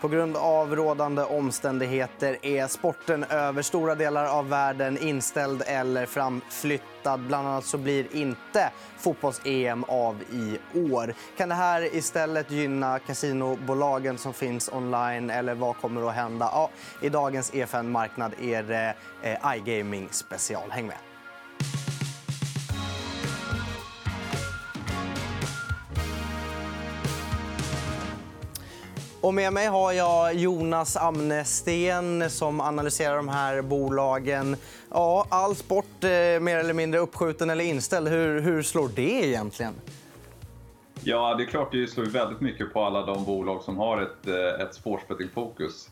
På grund av rådande omständigheter är sporten över stora delar av världen inställd eller framflyttad. Bland annat så blir inte fotbolls-EM av i år. Kan det här istället gynna kasinobolagen som finns online eller vad kommer att hända? Ja, I dagens EFN-marknad är det eh, iGaming special. Häng med. Och med mig har jag Jonas Amnesten som analyserar de här bolagen. Ja, all sport eh, mer eller mindre uppskjuten eller inställd. Hur, hur slår det egentligen? Ja, det är klart det slår väldigt mycket på alla de bolag som har ett, eh, ett sportsbettingfokus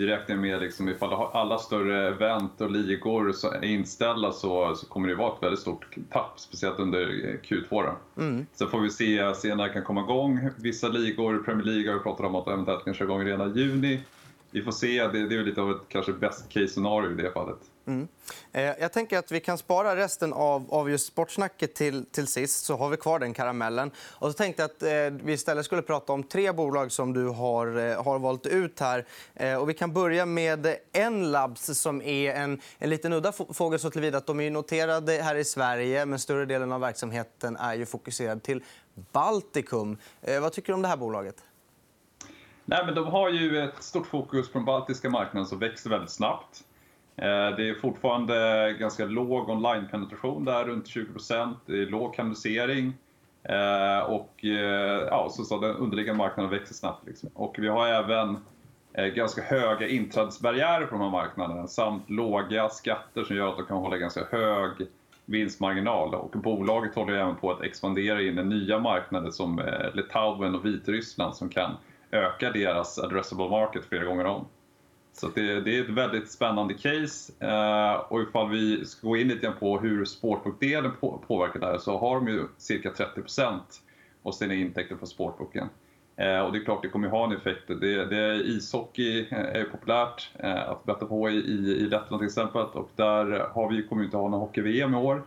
vi räknar med liksom ifall alla större event och ligor är inställda så, så kommer det vara ett väldigt stort tapp, speciellt under Q2. Mm. Sen får vi se, se när det kan komma igång. Vissa ligor, Premier League har vi pratat om att eventuellt kan köra igång redan i juni. Vi får se, det, det är lite av ett kanske best case scenario i det fallet. Mm. Eh, jag tänker att vi kan spara resten av, av just sportsnacket till, till sist, så har vi kvar den karamellen. Och så tänkte jag att eh, vi istället skulle prata om tre bolag som du har, eh, har valt ut här. Eh, och vi kan börja med Enlabs som är en, en liten udda fågel så tillvida att de är noterade här i Sverige men större delen av verksamheten är ju fokuserad till Baltikum. Eh, vad tycker du om det här bolaget? Nej, men de har ju ett stort fokus på den baltiska marknaden som växer väldigt snabbt. Eh, det är fortfarande ganska låg online-penetration där, runt 20 Det är låg kanalisering. Eh, och eh, ja, som så den underliggande marknaden växer snabbt. Liksom. Och vi har även ganska höga inträdesbarriärer på de här marknaderna samt låga skatter som gör att de kan hålla ganska hög vinstmarginal. Och bolaget håller även på att expandera in i nya marknader som Litauen och Vitryssland som kan öka deras addressable market flera gånger om. Så det, det, är ett väldigt spännande case. Eh, och ifall vi ska gå in lite på hur sportbookdelen på, påverkar det här så har de ju cirka 30% av sina intäkter från sportbooken. Eh, och det är klart, det kommer ha en effekt. Det, det ishockey eh, är populärt eh, att betta på i, i, Lettland till exempel och där har vi, kommer vi inte ha någon hockey-VM i år.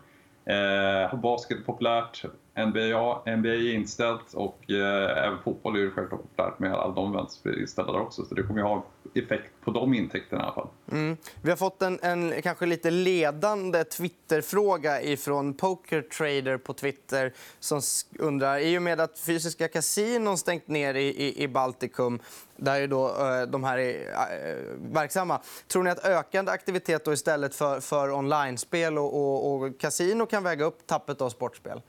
Eh, basket är populärt, NBA, NBA är inställt och eh, även fotboll är ju självklart populärt med alla de events inställda där också. Så det kommer ju ha effekt på de intäkterna i alla fall. Mm. Vi har fått en, en kanske lite ledande Twitterfråga från Pokertrader på Twitter som undrar, i och med att fysiska kasinon stängt ner i, i, i Baltikum där ju då, eh, de här är eh, verksamma. Tror ni att ökande aktivitet då istället för, för online-spel och, och, och kasino kan väga upp tappet av sportspel?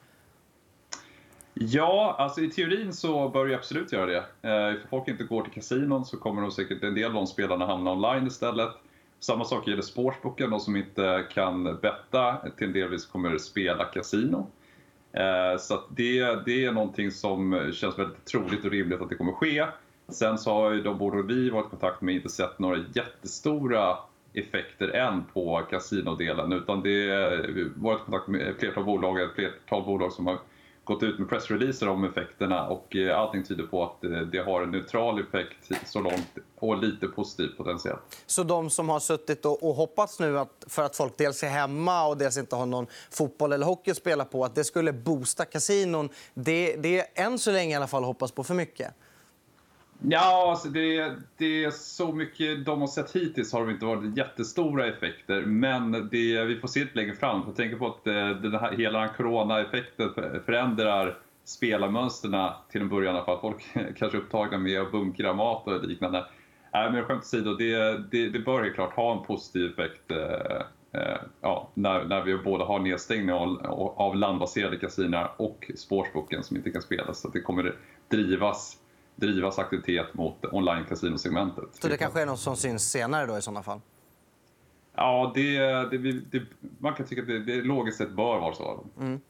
Ja, alltså i teorin så bör det absolut göra det. Eh, för folk inte går till kasinon så kommer de säkert en del av de spelarna hamna online istället. Samma sak gäller sportsboken, de som inte kan betta till en del kommer spela kasino. Eh, så det, det är någonting som känns väldigt troligt och rimligt att det kommer ske. Sen så har ju de både vi varit i kontakt med inte sett några jättestora effekter än på kasinodelen utan det har varit i kontakt med ett flertal bolag, ett flertal bolag som har gått ut med pressreleaser om effekterna och eh, allting tyder på att eh, det har en neutral effekt så långt och lite positiv potentiellt. Så de som har suttit och hoppats nu att, för att folk dels är hemma och dels inte har någon fotboll eller hockey att spela på, att det skulle boosta kasinon, det, det är än så länge i alla fall hoppas på för mycket? Ja, alltså det, det är så mycket de har sett hittills har det inte varit jättestora effekter. Men det, vi får se lite längre fram. Jag tänker på att eh, den här, hela den coronaeffekten förändrar spelarmönstren till en början. För att folk kanske är upptagna med att bunkra mat och liknande. Äh, men skämt åsido, det, det, det bör helt klart ha en positiv effekt eh, eh, ja, när, när vi både har nedstängning av, av landbaserade kasinon och spårsboken som inte kan spelas. Så det kommer drivas drivas aktivitet mot online-kasinosegmentet. Så det kanske är något som syns senare då i sådana fall? Ja, det, det, det, man kan tycka att det, det logiskt sett bör vara så. Mm.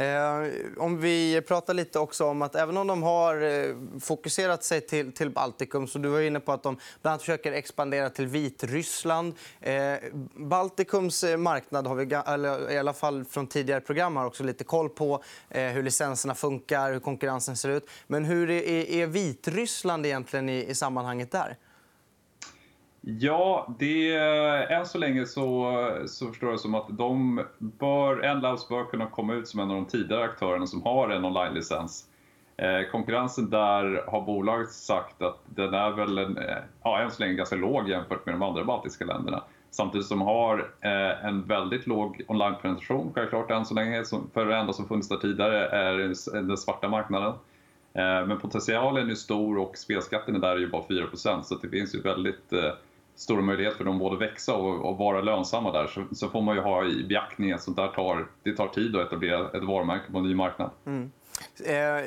Eh, om vi pratar lite också om att även om de har eh, fokuserat sig till, till Baltikum så du var inne på att de bland annat försöker expandera till Vitryssland. Eh, Baltikums eh, marknad har vi, eller i alla fall från tidigare program har också lite koll på eh, hur licenserna funkar, hur konkurrensen ser ut. Men hur är, är Vitryssland egentligen i, i sammanhanget där? Ja, det, eh, än så länge så, så förstår jag som att de bör, Endlabs bör kunna komma ut som en av de tidigare aktörerna som har en online-licens. Eh, konkurrensen där har bolaget sagt att den är väl en, eh, ja, än så länge ganska låg jämfört med de andra baltiska länderna. Samtidigt som de har eh, en väldigt låg online-penetration självklart än så länge. För det enda som funnits där tidigare är den svarta marknaden. Eh, men potentialen är stor och spelskatten är där är ju bara 4% så det finns ju väldigt stora möjligheter för dem både växa och, och vara lönsamma där. Så, så, får man ju ha i beaktning att sånt där tar, det tar tid att etablera ett varumärke på en ny marknad. Mm. Eh,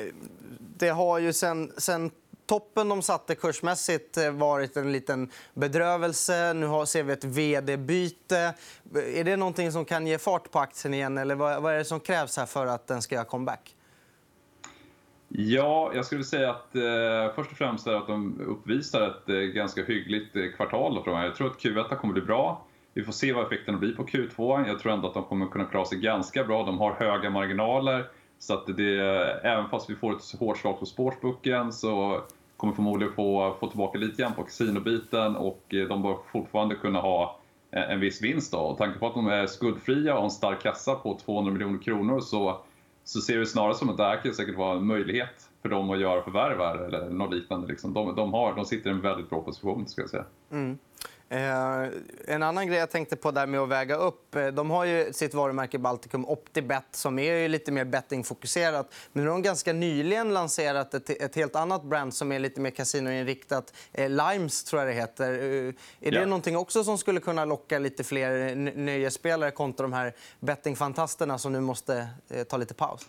det har ju sen, sen toppen de satte kursmässigt eh, varit en liten bedrövelse. Nu ser vi ett vd-byte. Är det någonting som kan ge fart på aktien igen? eller Vad är det som krävs här för att den ska göra comeback? Ja, jag skulle säga att eh, först och främst är att de uppvisar ett eh, ganska hyggligt eh, kvartal. Då för Jag tror att Q1 kommer bli bra. Vi får se vad effekterna blir på Q2. Jag tror ändå att de kommer kunna klara sig ganska bra. De har höga marginaler. Så att det, även fast vi får ett hårt slag på sportsbooken så kommer förmodligen få, få tillbaka lite grann på kasinobiten och eh, de bör fortfarande kunna ha eh, en viss vinst. Då. Och tanke på att de är skuldfria och har en stark kassa på 200 miljoner kronor så, så ser vi snarare som att det här kan säkert vara en möjlighet för dem att göra förvärv eller något liknande. Liksom. De, de, har, de sitter i en väldigt bra position, ska jag säga. Mm. Eh, en annan grej jag tänkte på där med att väga upp. Eh, de har ju sitt varumärke Balticum OptiBet som är lite mer bettingfokuserat. Men nu har de ganska nyligen lanserat ett, ett helt annat brand som är lite mer kasinoinriktat. Eh, Limes, tror jag det heter. Eh, är det ja. någonting också som skulle kunna locka lite fler nöjesspelare kontra de här bettingfantasterna som nu måste ta lite paus?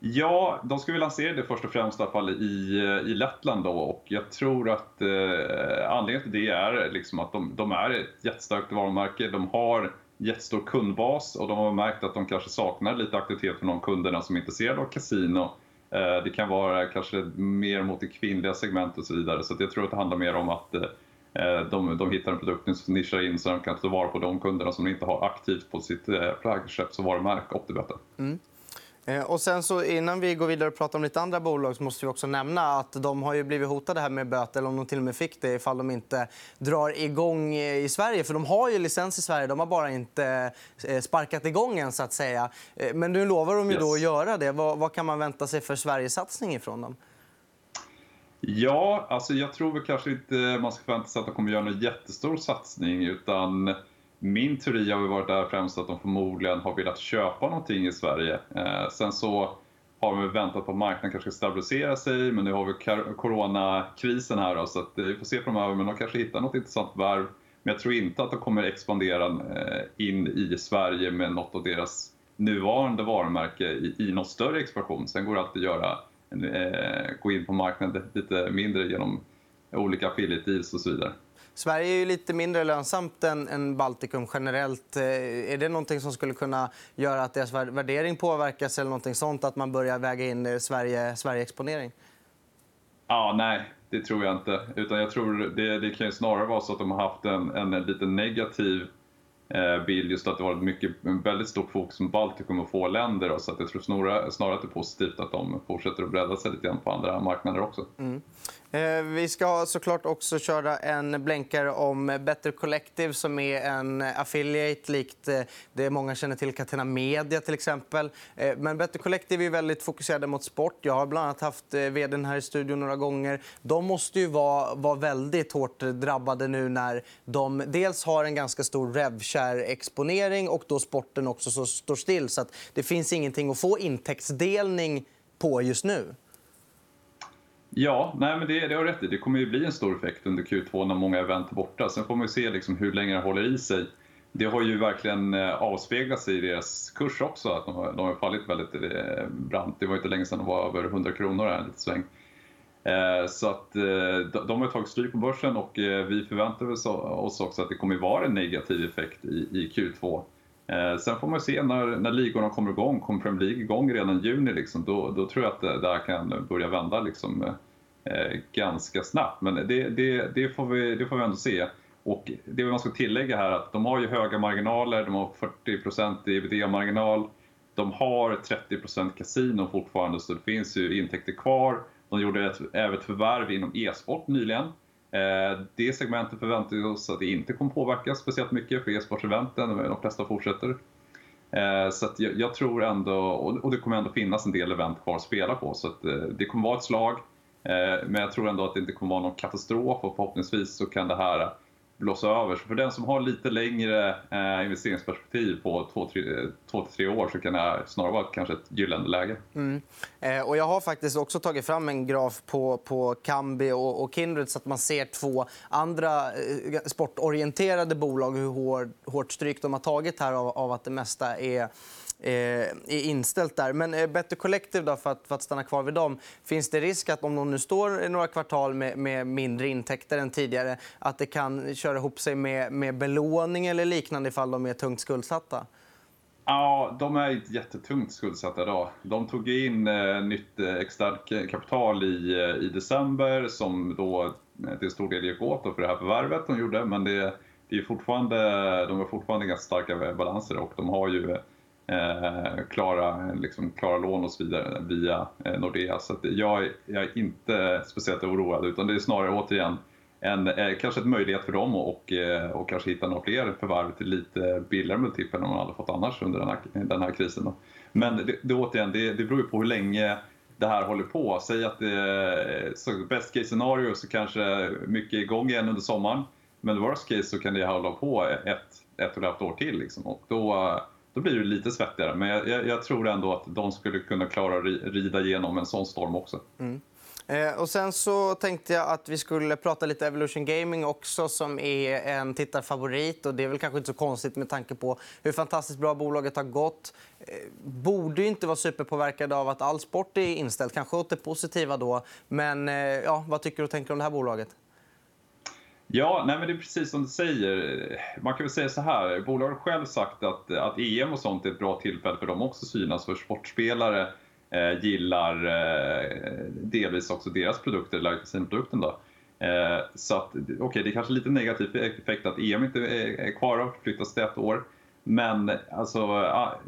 Ja, de ska vi lansera det först och främst i, alla fall i, i Lettland. Då, och jag tror att eh, anledningen till det är liksom att de, de, är ett jättestarkt varumärke. De har jättestor kundbas och de har märkt att de kanske saknar lite aktivitet från de kunderna som är intresserade av kasino. Eh, det kan vara kanske mer mot det kvinnliga segmentet och så vidare. Så jag tror att det handlar mer om att eh, eh, de, de hittar en produkt som nischar in så de kan ta vara på de kunderna som de inte har aktivt på sitt eh, flaggskeppsvarumärke Optibet. Mm. Eh, och sen så innan vi går vidare och pratar om lite andra bolag så måste vi också nämna att de har ju blivit hotade här med böter, eller om de till och med fick det, ifall de inte drar igång i Sverige. För de har ju licens i Sverige, de har bara inte eh, sparkat igång än så att säga. Eh, men nu lovar de ju då att göra det. Vad, kan man vänta sig för Sverigesatsning ifrån dem? Ja, alltså jag tror väl kanske inte man ska förvänta sig att de kommer göra en jättestor satsning utan min teori har varit där främst att de förmodligen har velat köpa någonting i Sverige. Eh, sen så har vi väntat på att marknaden kanske ska stabilisera sig, men nu har vi coronakrisen här då, så att, eh, vi får se framöver. Men de kanske hittar något intressant värv. Men jag tror inte att de kommer expandera eh, in i Sverige med något av deras nuvarande varumärke i, i någon större expansion. Sen går det alltid att göra, eh, gå in på marknaden lite mindre genom olika affiliate deals och så vidare. Sverige är ju lite mindre lönsamt än, än Baltikum generellt. Eh, är det någonting som skulle kunna göra att deras värdering påverkas eller någonting sånt? Att man börjar väga in eh, Sverige, Sverige-exponering? Ja, nej, det tror jag inte. Utan jag tror det, det kan snarare vara så att de har haft en, en, en lite negativ Eh, bild just att det varit mycket, väldigt stort fokus på Baltikum och få länder. Så att jag tror snarare, snarare att det är positivt att de fortsätter att bredda sig lite grann på andra marknader också. Mm. Eh, vi ska såklart också köra en blänkare om Better Collective som är en affiliate likt eh, det många känner till Catena Media till exempel. Eh, men Better Collective är väldigt fokuserade mot sport. Jag har bland annat haft vd här i studion några gånger. De måste ju vara, vara väldigt hårt drabbade nu när de dels har en ganska stor rev exponering och då sporten också så står still. Så att det finns ingenting att få intäktsdelning på just nu. Ja, nej, men det, det har rätt i. Det kommer ju bli en stor effekt under Q2 när många event är borta. Sen får man se liksom hur länge det håller i sig. Det har ju verkligen eh, avspeglat sig i deras kurs också, att de har, de har fallit väldigt eh, brant. Det var inte länge sedan de var över 100 kronor här, lite sväng. Eh, så att de har tagit stryk på börsen och vi förväntar oss också att det kommer vara en negativ effekt i Q2. Sen får man se när, när ligorna kommer igång. Kommer Premier League igång redan i juni, liksom, då, då tror jag att det, det här kan börja vända liksom, Eh, ganska snabbt. Men det, det, det, får vi, det får vi ändå se. Och det man ska tillägga här är att de har ju höga marginaler, de har 40 i ebitda-marginal. De har 30 kasino fortfarande så det finns ju intäkter kvar. De gjorde ett, även ett förvärv inom e-sport nyligen. Eh, det segmentet förväntar vi oss att det inte kommer påverkas speciellt mycket för e-sportseventen, de flesta fortsätter. Eh, så jag, jag, tror ändå, och det kommer ändå finnas en del event kvar att spela på, så att det kommer vara ett slag. Eh, men jag tror ändå att det inte kommer vara någon katastrof och förhoppningsvis så kan det här blåsa över. Så för den som har lite längre eh, investeringsperspektiv på två, tre, två till tre år så kan det här snarare vara kanske ett gyllene läge. Mm. Eh, och jag har faktiskt också tagit fram en graf på, på Kambi och, och Kindred så att man ser två andra sportorienterade bolag hur hårt stryk de har tagit här av, av att det mesta är Eh, är inställt där. Men eh, Better Collective, då, för, att, för att stanna kvar vid dem. Finns det risk att om de nu står några kvartal med, med mindre intäkter än tidigare att det kan köra ihop sig med, med belåning eller liknande ifall de är tungt skuldsatta? Ja, de är inte jättetungt skuldsatta idag. De tog in eh, nytt eh, externt kapital i, eh, i december som då till stor del gick åt för det här förvärvet de gjorde. Men det, det är fortfarande, de har fortfarande ganska starka balanser och de har ju eh, klara, liksom, klara lån och så vidare via eh, Nordea. Så jag, jag, är inte speciellt oroad utan det är snarare återigen en, eh, kanske en möjlighet för dem och, eh, och kanske hitta några fler förvärv till lite billigare multiplar än man hade fått annars under den här, den här krisen. Då. Men det, det, återigen, det, det beror ju på hur länge det här håller på. Säg att det så best case scenario så kanske mycket är igång igen under sommaren. Men worst case så kan det hålla på ett, ett och ett halvt år till. Liksom. Och då, då blir det lite svettigare. Men jag, jag, jag, tror ändå att de skulle kunna klara att rida igenom en sån storm också. Mm. Eh, och sen så tänkte jag att vi skulle prata lite Evolution Gaming också som är en tittarfavorit. Och det är väl kanske inte så konstigt med tanke på hur fantastiskt bra bolaget har gått. Eh, borde inte vara superpåverkade av att all sport är inställd. Kanske åt det positiva då. Men eh, ja, vad tycker du och tänker om det här bolaget? Ja, nej men det är precis som du säger. Man kan väl säga så här, bolaget har själv sagt att, att EM och sånt är ett bra tillfälle för dem också synas. För sportspelare eh, gillar eh, delvis också deras produkter, live casino-produkten. Då. Eh, så att, okay, det är kanske lite negativ effekt att EM inte är, är kvar och flyttas till ett år. Men alltså,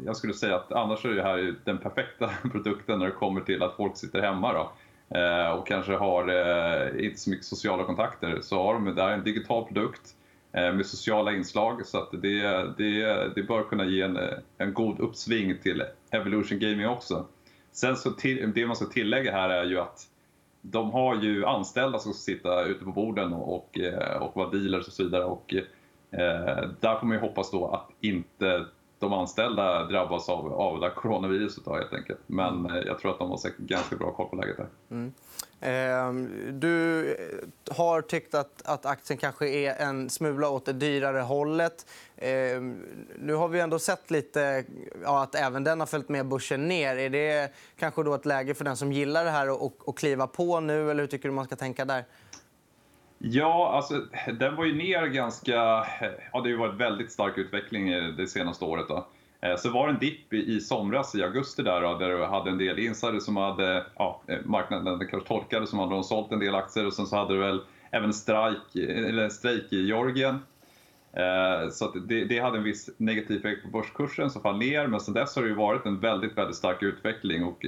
jag skulle säga att annars är det här den perfekta produkten när det kommer till att folk sitter hemma. Då. Eh, och kanske har eh, inte så mycket sociala kontakter så har de där en digital produkt eh, med sociala inslag så att det, det, det bör kunna ge en, eh, en god uppsving till Evolution Gaming också. Sen så till, det man ska tillägga här är ju att de har ju anställda som ska sitta ute på borden och, och eh, vara dealers och så vidare. Och, eh, där får man ju hoppas då att inte de anställda drabbas av, av det coronaviruset då, helt enkelt. Men mm. eh, jag tror att de har säkert ganska bra koll på läget där. Mm. Eh, du har tyckt att, att aktien kanske är en smula åt det dyrare hållet. Eh, nu har vi ändå sett lite ja, att även den har följt med börsen ner. Är det kanske då ett läge för den som gillar det här att kliva på nu? Eller hur tycker du man ska tänka där? Ja, alltså den var ju ner ganska... Ja, det har varit väldigt stark utveckling det senaste året. Då. Eh, så var det en dipp i somras, i augusti, där, då, där du hade en del insiders som hade... Ja, eh, marknaden kanske torkade, som hade de sålt en del aktier och sen så hade du väl även strejk, eller strejk i Georgien. Eh, så det, det, hade en viss negativ effekt på börskursen som fall ner, men sen dess har det ju varit en väldigt, väldigt stark utveckling. Och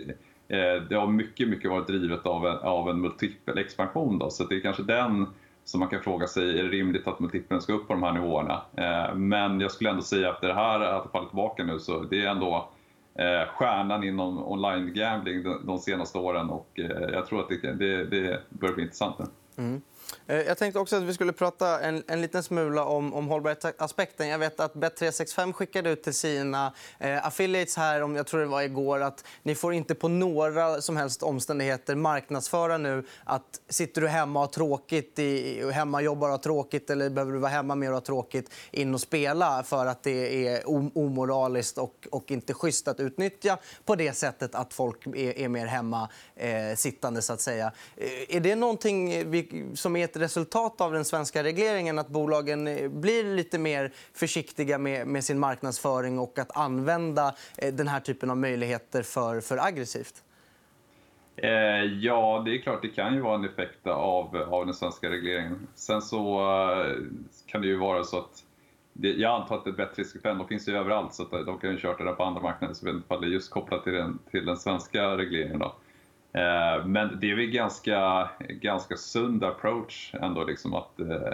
det har mycket, mycket varit drivet av en, av en multipel expansion. Då, så det är kanske den så man kan fråga sig, är det rimligt att multipeln ska upp på de här nivåerna? Eh, men jag skulle ändå säga efter det här att det fallit tillbaka nu så det är ändå eh, stjärnan inom online gambling de senaste åren och eh, jag tror att det, det, det börjar bli intressant nu. Mm. Eh, jag tänkte också att vi skulle prata en, en liten smula om, om hållbarhetsaspekten. Jag vet att Bet365 skickade ut till sina eh, affiliates här, om jag tror det var igår, att ni får inte på några som helst omständigheter marknadsföra nu att sitter du hemma och har tråkigt, i, hemma jobbar och har tråkigt eller behöver du vara hemma mer och ha tråkigt, in och spela för att det är omoraliskt och, och inte schysst att utnyttja på det sättet att folk är, är mer hemma eh, sittande, så att säga. Eh, är det någonting vi, som är är ett resultat av den svenska regleringen att bolagen eh, blir lite mer försiktiga med, med sin marknadsföring och att använda eh, den här typen av möjligheter för, för aggressivt? Eh, ja, det är klart det kan ju vara en effekt av, av den svenska regleringen. Sen så kan det ju vara så att det, jag antar att det är bättre riskfem de finns ju överallt så att de kan ju köra det där på andra marknader så jag vet inte om det är just kopplat till den, till den svenska regleringen. Då. Eh, men det är väl ganska, ganska sund approach ändå liksom att, eh,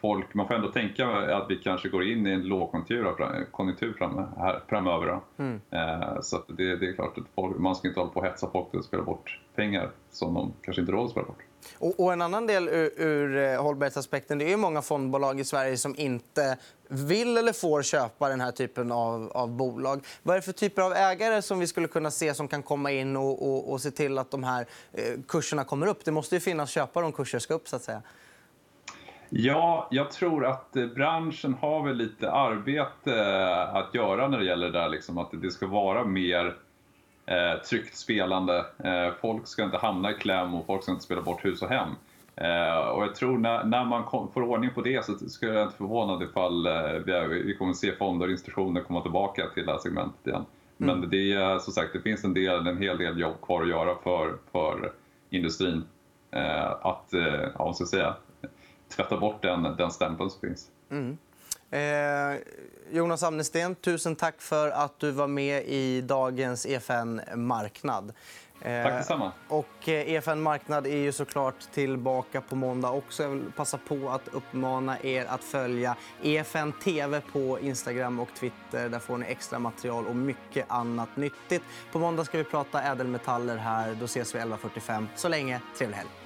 folk, man får ändå tänka att vi kanske går in i en lågkonjunktur konjunktur fram, här, framöver. Mm. Eh, så det, det, är klart att folk, man ska inte hålla på och hetsa folk till att spela bort pengar som de kanske inte råd att spela bort. Och, och, en annan del ur, ur eh, hållbarhetsaspekten det är många fondbolag i Sverige som inte vill eller får köpa den här typen av, av bolag. Vad är det för typer av ägare som vi skulle kunna se som kan komma in och, och, och se till att de här eh, kurserna kommer upp? Det måste ju finnas köpare om kurser ska upp. så att säga. Ja, jag tror att eh, branschen har väl lite arbete eh, att göra när det gäller det där. Liksom, att det ska vara mer eh, tryggt spelande. Eh, folk ska inte hamna i kläm och folk ska inte spela bort hus och hem. Eh, och jag tror när, när man kom, får ordning på det så skulle jag inte förvånad ifall eh, vi, vi kommer se fonder och institutioner komma tillbaka till det här segmentet igen. Mm. Men det är som sagt, det finns en, del, en hel del jobb kvar att göra för, för industrin. att, ja, ska säga, tvätta bort den, den stämpeln som finns. Mm. Eh, Jonas Amnesten, tusen tack för att du var med i dagens EFN Marknad. Eh, tack detsamma. Och EFN eh, e Marknad är ju såklart tillbaka på måndag också. Jag vill passa på att uppmana er att följa EFN TV på Instagram och Twitter. Där får ni extra material och mycket annat nyttigt. På måndag ska vi prata ädelmetaller här. Då ses vi 11.45. Så länge, trevlig helg.